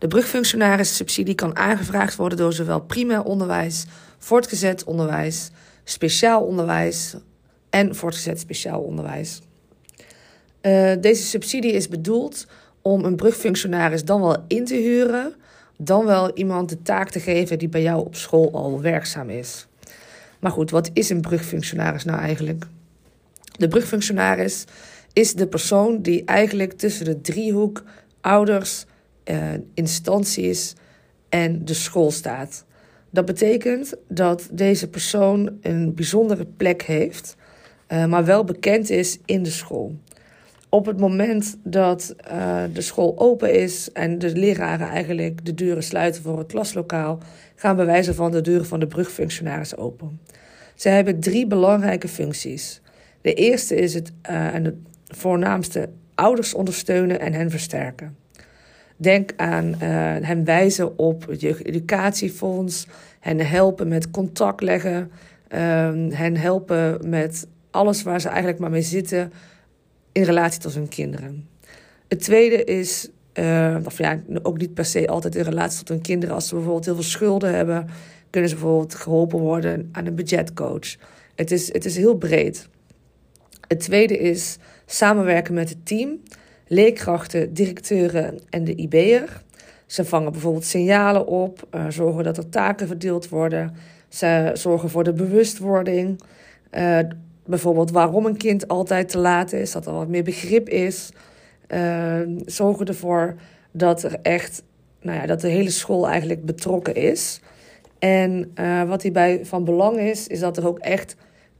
De brugfunctionaris-subsidie kan aangevraagd worden door zowel primair onderwijs, voortgezet onderwijs, speciaal onderwijs en voortgezet speciaal onderwijs. Uh, deze subsidie is bedoeld om een brugfunctionaris dan wel in te huren, dan wel iemand de taak te geven die bij jou op school al werkzaam is. Maar goed, wat is een brugfunctionaris nou eigenlijk? De brugfunctionaris is de persoon die eigenlijk tussen de driehoek ouders, uh, instanties en de school staat. Dat betekent dat deze persoon een bijzondere plek heeft, uh, maar wel bekend is in de school. Op het moment dat uh, de school open is en de leraren eigenlijk de deuren sluiten voor het klaslokaal, gaan bij wijze van de deuren van de brugfunctionaris open. Zij hebben drie belangrijke functies. De eerste is het, en het voornaamste, ouders ondersteunen en hen versterken. Denk aan uh, hen wijzen op het jeugdeducatiefonds, hen helpen met contact leggen, uh, hen helpen met alles waar ze eigenlijk maar mee zitten in relatie tot hun kinderen. Het tweede is, uh, of ja, ook niet per se altijd in relatie tot hun kinderen. Als ze bijvoorbeeld heel veel schulden hebben, kunnen ze bijvoorbeeld geholpen worden aan een budgetcoach. Het is, het is heel breed. Het tweede is samenwerken met het team leerkrachten, directeuren en de IB'er. Ze vangen bijvoorbeeld signalen op, uh, zorgen dat er taken verdeeld worden. Ze zorgen voor de bewustwording. Uh, bijvoorbeeld waarom een kind altijd te laat is, dat er wat meer begrip is. Uh, zorgen ervoor dat er echt, nou ja, dat de hele school eigenlijk betrokken is. En wat hierbij van belang is, is dat er ook echt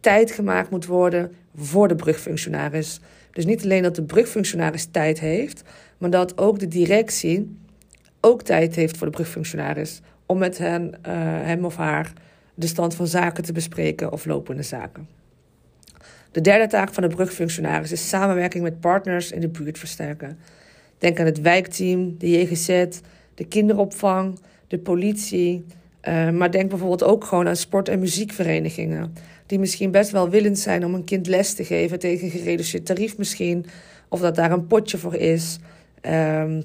tijd gemaakt moet worden voor de brugfunctionaris. Dus niet alleen dat de brugfunctionaris tijd heeft, maar dat ook de directie ook tijd heeft voor de brugfunctionaris om met hen, uh, hem of haar de stand van zaken te bespreken of lopende zaken. De derde taak van de brugfunctionaris is samenwerking met partners in de buurt versterken. Denk aan het wijkteam, de JGZ, de kinderopvang, de politie. Uh, maar denk bijvoorbeeld ook gewoon aan sport- en muziekverenigingen die misschien best wel willend zijn om een kind les te geven tegen gereduceerd tarief misschien, of dat daar een potje voor is. Um,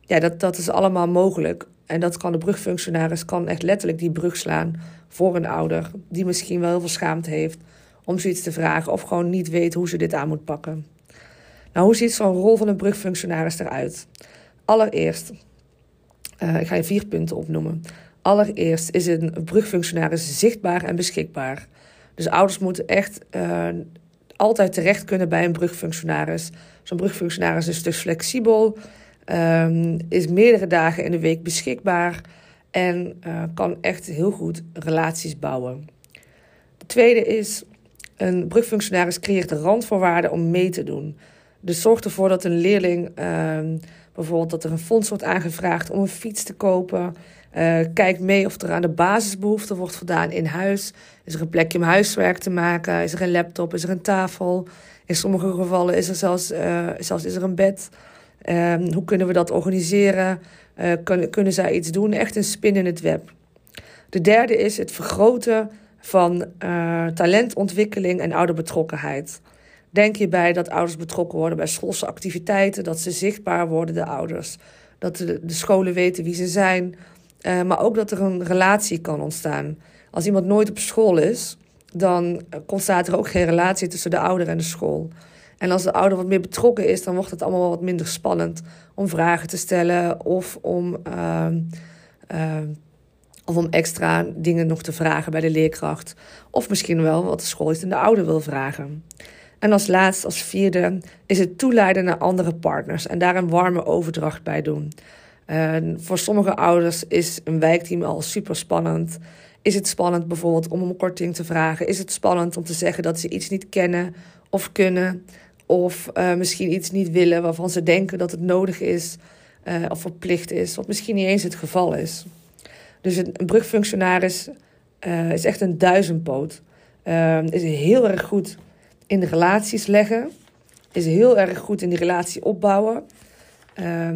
ja, dat, dat is allemaal mogelijk. En dat kan de brugfunctionaris kan echt letterlijk die brug slaan voor een ouder die misschien wel heel veel schaamte heeft om zoiets te vragen of gewoon niet weet hoe ze dit aan moet pakken. Nou, hoe ziet zo'n rol van een brugfunctionaris eruit? Allereerst, uh, ik ga je vier punten opnoemen. Allereerst is een brugfunctionaris zichtbaar en beschikbaar. Dus ouders moeten echt uh, altijd terecht kunnen bij een brugfunctionaris. Zo'n brugfunctionaris is dus flexibel, um, is meerdere dagen in de week beschikbaar en uh, kan echt heel goed relaties bouwen. De tweede is, een brugfunctionaris creëert de randvoorwaarden om mee te doen. Dus zorgt ervoor dat een leerling, uh, bijvoorbeeld dat er een fonds wordt aangevraagd om een fiets te kopen. Uh, kijk mee of er aan de basisbehoeften wordt voldaan in huis. Is er een plekje om huiswerk te maken? Is er een laptop? Is er een tafel? In sommige gevallen is er zelfs, uh, zelfs is er een bed. Uh, hoe kunnen we dat organiseren? Uh, kunnen, kunnen zij iets doen? Echt een spin in het web. De derde is het vergroten van talentontwikkeling en ouderbetrokkenheid. Denk hierbij dat ouders betrokken worden bij schoolse activiteiten, dat ze zichtbaar worden, de ouders. Dat de, scholen weten wie ze zijn, uh, maar ook dat er een relatie kan ontstaan. Als iemand nooit op school is, dan ontstaat er ook geen relatie tussen de ouder en de school. En als de ouder wat meer betrokken is, dan wordt het allemaal wat minder spannend om vragen te stellen of om, uh, uh, of om extra dingen nog te vragen bij de leerkracht. Of misschien wel wat de school is en de ouder wil vragen. En als laatste, als vierde, is het toeleiden naar andere partners en daar een warme overdracht bij doen. Voor sommige ouders is een wijkteam al super spannend. Is het spannend bijvoorbeeld om een korting te vragen? Is het spannend om te zeggen dat ze iets niet kennen of kunnen? Of uh, misschien iets niet willen waarvan ze denken dat het nodig is uh, of verplicht is, wat misschien niet eens het geval is. Dus een, een brugfunctionaris uh, is echt een duizendpoot. Uh, is heel erg goed in de relaties leggen. Is heel erg goed in die relatie opbouwen. Uh,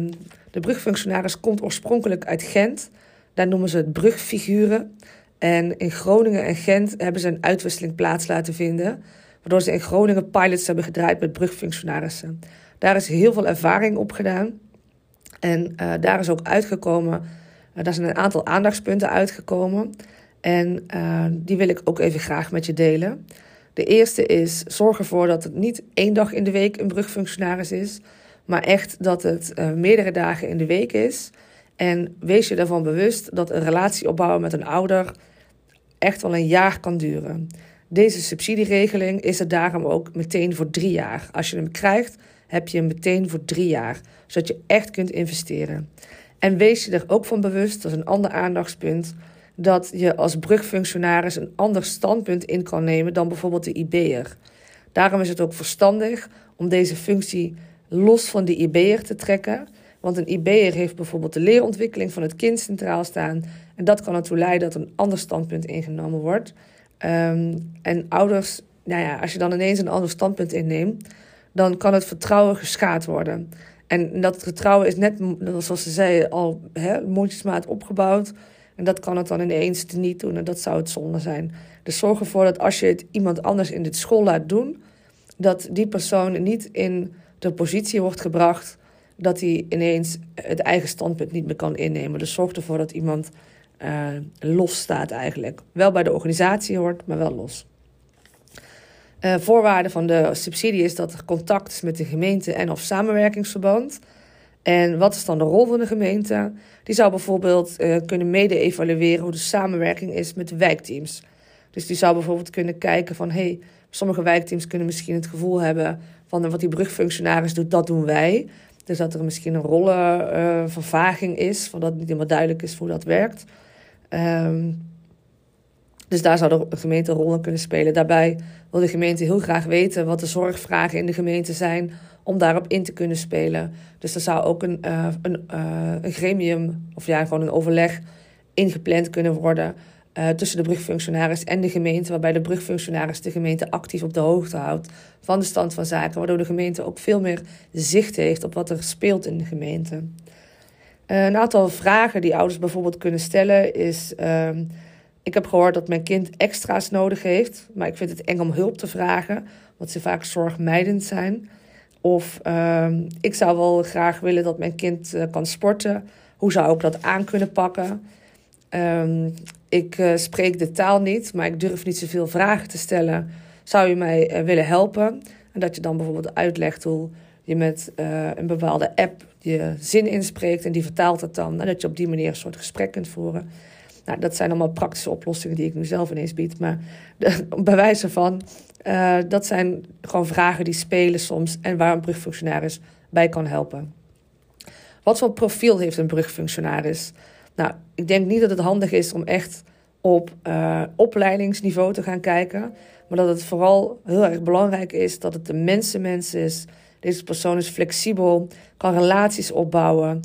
de brugfunctionaris komt oorspronkelijk uit Gent. Daar noemen ze het brugfiguren. En in Groningen en Gent hebben ze een uitwisseling plaats laten vinden. Waardoor ze in Groningen pilots hebben gedraaid met brugfunctionarissen. Daar is heel veel ervaring op gedaan. En uh, daar is ook uitgekomen, uh, daar zijn een aantal aandachtspunten uitgekomen. En uh, die wil ik ook even graag met je delen. De eerste is: zorg ervoor dat het niet één dag in de week een brugfunctionaris is, maar echt dat het meerdere dagen in de week is. En wees je ervan bewust dat een relatie opbouwen met een ouder echt wel een jaar kan duren. Deze subsidieregeling is er daarom ook meteen voor drie jaar. Als je hem krijgt, heb je hem meteen voor drie jaar, zodat je echt kunt investeren. En wees je er ook van bewust, dat is een ander aandachtspunt, dat je als brugfunctionaris een ander standpunt in kan nemen dan bijvoorbeeld de IB'er. Daarom is het ook verstandig om deze functie los van de IB'er te trekken. Want een IB'er heeft bijvoorbeeld de leerontwikkeling van het kind centraal staan. En dat kan ertoe leiden dat een ander standpunt ingenomen wordt. Um, en ouders, nou ja, als je dan ineens een ander standpunt inneemt, dan kan het vertrouwen geschaad worden. En dat vertrouwen is net, zoals ze zei, al hè, mondjesmaat opgebouwd. En dat kan het dan ineens niet doen. En dat zou het zonde zijn. Dus zorg ervoor dat als je het iemand anders in de school laat doen, dat die persoon niet in de positie wordt gebracht dat hij ineens het eigen standpunt niet meer kan innemen. Dus zorg ervoor dat iemand uh, los staat eigenlijk. Wel bij de organisatie hoort, maar wel los. Uh, voorwaarde van de subsidie is dat er contact is met de gemeente en of samenwerkingsverband. En wat is dan de rol van de gemeente? Die zou bijvoorbeeld uh, kunnen mede-evalueren hoe de samenwerking is met de wijkteams. Dus die zou bijvoorbeeld kunnen kijken van... hey, sommige wijkteams kunnen misschien het gevoel hebben... van wat die brugfunctionaris doet, dat doen wij. Dus dat er misschien een rollenvervaging is... van dat het niet helemaal duidelijk is hoe dat werkt. Um, dus daar zou de gemeente een rol in kunnen spelen. Daarbij wil de gemeente heel graag weten wat de zorgvragen in de gemeente zijn om daarop in te kunnen spelen. Dus er zou ook een, uh, een, uh, een gremium of ja, gewoon een overleg ingepland kunnen worden uh, tussen de brugfunctionaris en de gemeente, waarbij de brugfunctionaris de gemeente actief op de hoogte houdt van de stand van zaken, waardoor de gemeente ook veel meer zicht heeft op wat er speelt in de gemeente. een aantal vragen die ouders bijvoorbeeld kunnen stellen is. Ehm, ik heb gehoord dat mijn kind extra's nodig heeft, maar ik vind het eng om hulp te vragen, want ze vaak zorgmijdend zijn. Of uh, ik zou wel graag willen dat mijn kind uh, kan sporten. Hoe zou ik dat aan kunnen pakken? Um, ik uh, spreek de taal niet, maar ik durf niet zoveel vragen te stellen. Zou je mij uh, willen helpen? En dat je dan bijvoorbeeld uitlegt hoe je met een bepaalde app je zin inspreekt en die vertaalt het dan. En dat je op die manier een soort gesprek kunt voeren. Nou, dat zijn allemaal praktische oplossingen die ik nu zelf ineens bied. Maar bij wijze van, uh, dat zijn gewoon vragen die spelen soms en waar een brugfunctionaris bij kan helpen. Wat voor profiel heeft een brugfunctionaris? Nou, ik denk niet dat het handig is om echt op uh, opleidingsniveau te gaan kijken. Maar dat het vooral heel erg belangrijk is dat het de mensenmens is. Deze persoon is flexibel, kan relaties opbouwen.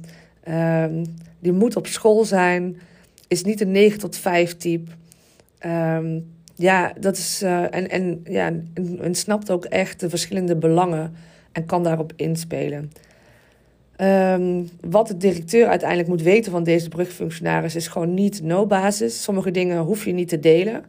Uh, die moet op school zijn is niet een 9 tot 5 type. Um, ja, dat is. Uh, en, en, ja, en, snapt ook echt de verschillende belangen en kan daarop inspelen. Um, wat de directeur uiteindelijk moet weten van deze brugfunctionaris is gewoon niet no-basis. Sommige dingen hoef je niet te delen.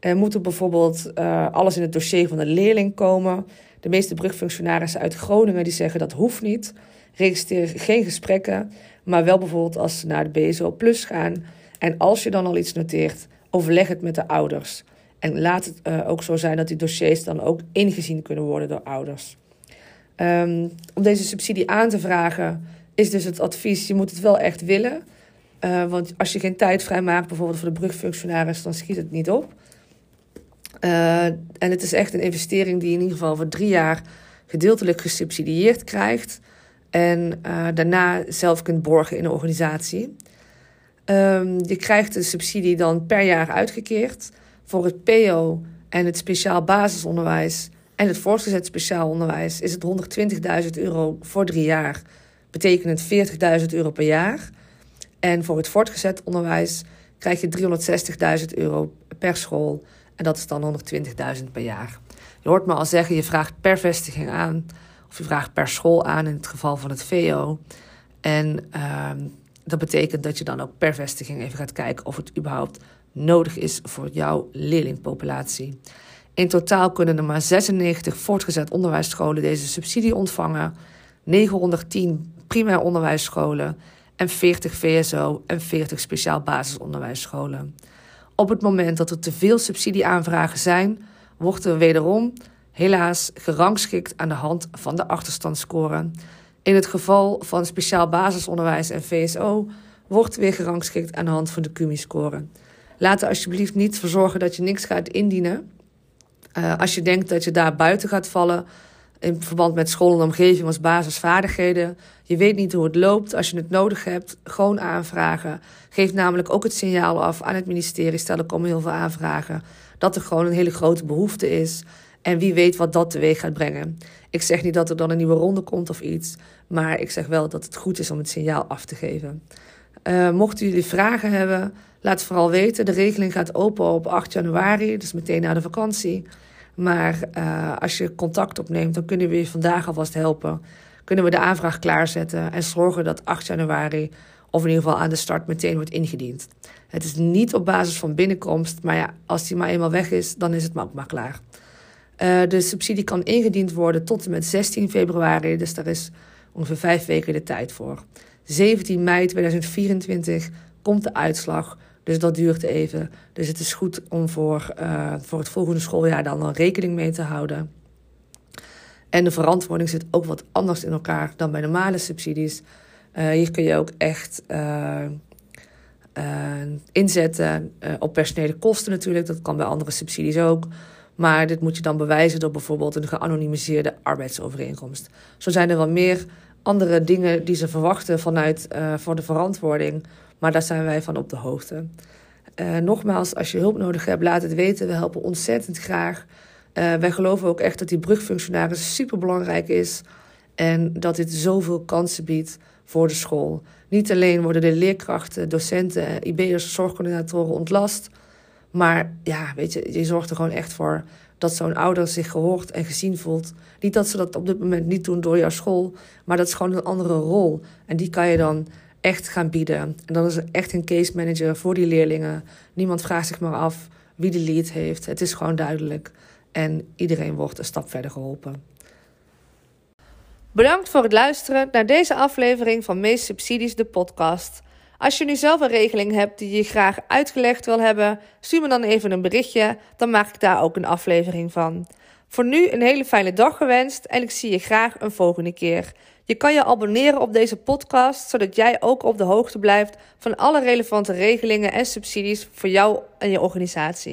Er moet er bijvoorbeeld uh, alles in het dossier van de leerling komen. De meeste brugfunctionarissen uit Groningen die zeggen dat hoeft niet. Registreer geen gesprekken, maar wel bijvoorbeeld als ze naar de BSO Plus gaan en als je dan al iets noteert, overleg het met de ouders. En laat het uh, ook zo zijn dat die dossiers dan ook ingezien kunnen worden door ouders. Um, om deze subsidie aan te vragen, is dus het advies: je moet het wel echt willen. Uh, want als je geen tijd vrijmaakt, bijvoorbeeld voor de brugfunctionaris, dan schiet het niet op. Uh, en het is echt een investering die je in ieder geval voor drie jaar gedeeltelijk gesubsidieerd krijgt. En daarna zelf kunt borgen in een organisatie. Um, je krijgt de subsidie dan per jaar uitgekeerd. Voor het PO en het speciaal basisonderwijs en het voortgezet speciaal onderwijs is het 120.000 euro voor drie jaar, betekent 40.000 euro per jaar. En voor het voortgezet onderwijs krijg je 360.000 euro per school. En dat is dan 120.000 per jaar. Je hoort me al zeggen, je vraagt per vestiging aan. Of je vraagt per school aan in het geval van het VO. En uh, dat betekent dat je dan ook per vestiging even gaat kijken of het überhaupt nodig is voor jouw leerlingpopulatie. In totaal kunnen er maar 96 voortgezet onderwijsscholen deze subsidie ontvangen, 910 primair onderwijsscholen en 40 VSO en 40 speciaal basisonderwijsscholen. Op het moment dat er te veel subsidieaanvragen zijn, wordt er wederom helaas gerangschikt aan de hand van de achterstandsscore. In het geval van speciaal basisonderwijs en VSO wordt weer gerangschikt aan de hand van de CUMI-score. Laat er alsjeblieft niet voor zorgen dat je niks gaat indienen. Uh, als je denkt dat je daar buiten gaat vallen in verband met school en omgeving als basisvaardigheden. Je weet niet hoe het loopt. Als je het nodig hebt, gewoon aanvragen. Geef namelijk ook het signaal af aan het ministerie. Stel, er komen heel veel aanvragen. Dat er gewoon een hele grote behoefte is. En wie weet wat dat teweeg gaat brengen. Ik zeg niet dat er dan een nieuwe ronde komt of iets. Maar ik zeg wel dat het goed is om het signaal af te geven. Uh, mochten jullie vragen hebben, laat het vooral weten. De regeling gaat open op 8 januari, dus meteen na de vakantie. Maar uh, als je contact opneemt, dan kunnen we je vandaag alvast helpen. Kunnen we de aanvraag klaarzetten en zorgen dat 8 januari, of in ieder geval aan de start, meteen wordt ingediend. Het is niet op basis van binnenkomst, maar ja, als die maar eenmaal weg is, dan is het ook maar klaar. Uh, de subsidie kan ingediend worden tot en met 16 februari, dus daar is ongeveer vijf weken de tijd voor. 17 mei 2024 komt de uitslag. Dus dat duurt even. Dus het is goed om voor, uh, voor het volgende schooljaar dan een rekening mee te houden. En de verantwoording zit ook wat anders in elkaar dan bij normale subsidies. Uh, hier kun je ook echt uh, inzetten op personele kosten natuurlijk. Dat kan bij andere subsidies ook. Maar dit moet je dan bewijzen door bijvoorbeeld een geanonimiseerde arbeidsovereenkomst. Zo zijn er wel meer andere dingen die ze verwachten vanuit uh, voor de verantwoording. Maar daar zijn wij van op de hoogte. Uh, nogmaals, als je hulp nodig hebt, laat het weten. We helpen ontzettend graag. Uh, wij geloven ook echt dat die brugfunctionaris super belangrijk is. En dat dit zoveel kansen biedt voor de school. Niet alleen worden de leerkrachten, docenten, IB'ers, zorgcoördinatoren ontlast. Maar ja, weet je, je zorgt er gewoon echt voor dat zo'n ouder zich gehoord en gezien voelt. Niet dat ze dat op dit moment niet doen door jouw school, maar dat is gewoon een andere rol. En die kan je dan echt gaan bieden. En dan is er echt een case manager voor die leerlingen. Niemand vraagt zich maar af wie de lead heeft. Het is gewoon duidelijk. En iedereen wordt een stap verder geholpen. Bedankt voor het luisteren naar deze aflevering van Meest Subsidies, de podcast. Als je nu zelf een regeling hebt die je graag uitgelegd wil hebben, stuur me dan even een berichtje, dan maak ik daar ook een aflevering van. Voor nu een hele fijne dag gewenst en ik zie je graag een volgende keer. Je kan je abonneren op deze podcast, zodat jij ook op de hoogte blijft van alle relevante regelingen en subsidies voor jou en je organisatie.